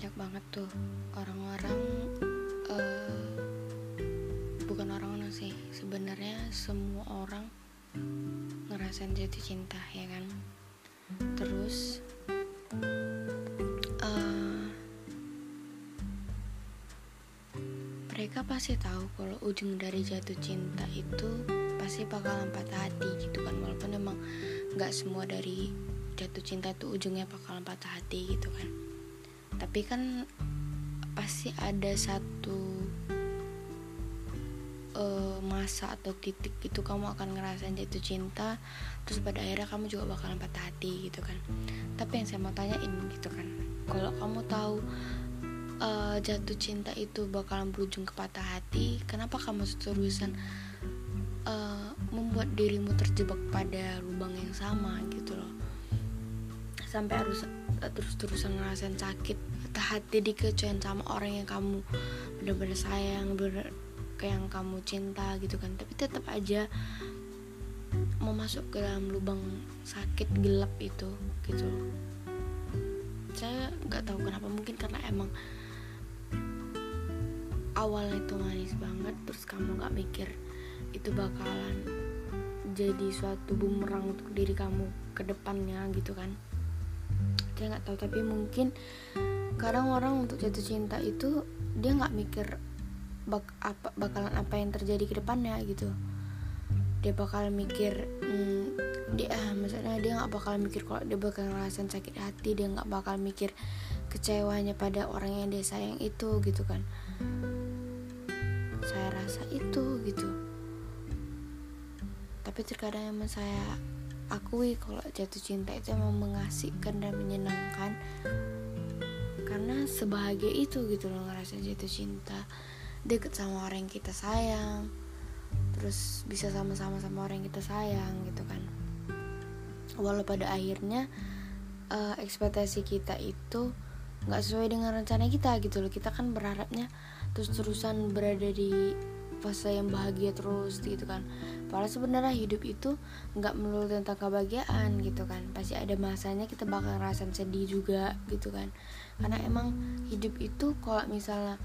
banyak banget tuh. Orang-orang uh, bukan orang-orang sih. Sebenarnya semua orang ngerasain jatuh cinta ya kan? Terus uh, mereka pasti tahu kalau ujung dari jatuh cinta itu pasti bakal patah hati gitu kan. Walaupun emang nggak semua dari jatuh cinta tuh ujungnya bakal patah hati gitu kan tapi kan pasti ada satu uh, masa atau titik itu kamu akan ngerasain jatuh cinta terus pada akhirnya kamu juga bakalan patah hati gitu kan. Tapi yang saya mau tanyain gitu kan kalau kamu tahu uh, jatuh cinta itu bakalan berujung ke patah hati kenapa kamu terusan uh, membuat dirimu terjebak pada lubang yang sama gitu loh sampai harus terus-terusan ngerasain sakit. Hati dikecewain sama orang yang kamu benar-benar sayang bener kayak yang kamu cinta gitu kan. Tapi tetap aja mau masuk ke dalam lubang sakit gelap itu gitu. Saya nggak tahu kenapa mungkin karena emang awalnya itu manis banget terus kamu nggak mikir itu bakalan jadi suatu bumerang untuk diri kamu ke depannya gitu kan saya nggak tahu tapi mungkin kadang orang untuk jatuh cinta itu dia nggak mikir bak apa bakalan apa yang terjadi ke depannya gitu. Dia bakal mikir hmm, dia ah, misalnya dia nggak bakal mikir kalau dia bakal ngerasain sakit hati dia nggak bakal mikir kecewanya pada orang yang dia sayang itu gitu kan. Saya rasa itu gitu. Tapi terkadang emang saya akui kalau jatuh cinta itu emang mengasihkan dan menyenangkan. Karena sebahagia itu gitu loh ngerasain jatuh cinta. Deket sama orang yang kita sayang. Terus bisa sama-sama sama orang yang kita sayang gitu kan. Walau pada akhirnya uh, ekspektasi kita itu nggak sesuai dengan rencana kita gitu loh. Kita kan berharapnya terus-terusan berada di fase yang bahagia terus gitu kan. Padahal sebenarnya hidup itu nggak melulu tentang kebahagiaan gitu kan. Pasti ada masanya kita bakal ngerasain sedih juga gitu kan. Karena emang hidup itu kalau misalnya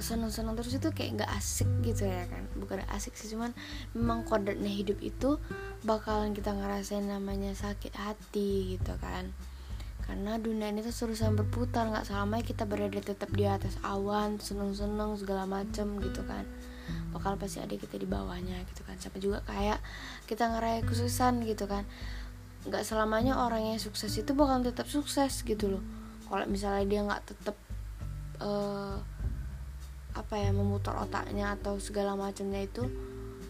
seneng-seneng terus itu kayak nggak asik gitu ya kan. Bukan asik sih cuman memang kodratnya hidup itu bakalan kita ngerasain namanya sakit hati gitu kan karena dunia ini tuh terusan berputar nggak selamanya kita berada tetap di atas awan seneng-seneng segala macem gitu kan. Bakal pasti ada kita di bawahnya gitu kan. Sampai juga kayak kita ngerayain kesuksesan gitu kan. Nggak selamanya orang yang sukses itu bakal tetap sukses gitu loh. Kalau misalnya dia nggak tetap uh, apa ya memutar otaknya atau segala macamnya itu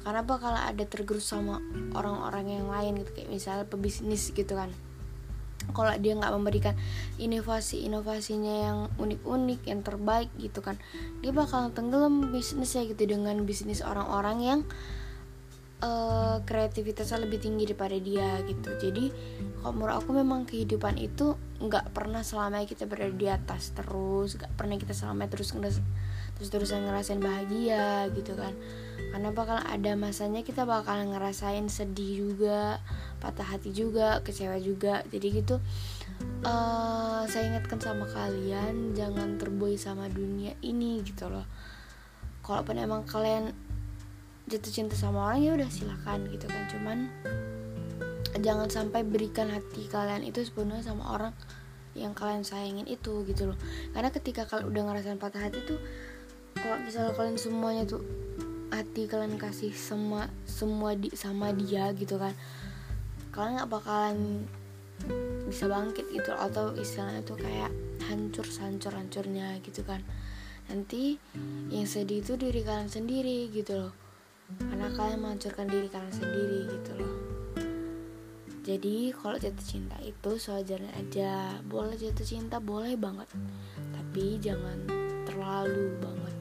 karena bakal ada tergerus sama orang-orang yang lain gitu. Kayak misalnya pebisnis gitu kan kalau dia nggak memberikan inovasi-inovasinya yang unik-unik yang terbaik gitu kan. Dia bakal tenggelam bisnisnya gitu dengan bisnis orang-orang yang uh, kreativitasnya lebih tinggi daripada dia gitu. Jadi kalau menurut aku memang kehidupan itu nggak pernah selamanya kita berada di atas terus nggak pernah kita selamanya terus terus terusan ngerasain bahagia gitu kan. Karena bakal ada masanya kita bakal ngerasain sedih juga patah hati juga kecewa juga. Jadi gitu uh, saya ingatkan sama kalian jangan terbuai sama dunia ini gitu loh. Kalaupun emang kalian jatuh cinta sama orang ya udah silakan gitu kan. Cuman jangan sampai berikan hati kalian itu sepenuhnya sama orang yang kalian sayangin itu gitu loh. Karena ketika kalian udah ngerasain patah hati tuh kalau misalnya kalian semuanya tuh hati kalian kasih semua semua di sama dia gitu kan kalian nggak bakalan bisa bangkit gitu atau istilahnya tuh kayak hancur hancur hancurnya gitu kan. Nanti yang sedih itu diri kalian sendiri gitu loh. Karena kalian menghancurkan diri kalian sendiri gitu loh. Jadi kalau jatuh cinta itu sewajarnya aja. Boleh jatuh cinta boleh banget. Tapi jangan terlalu banget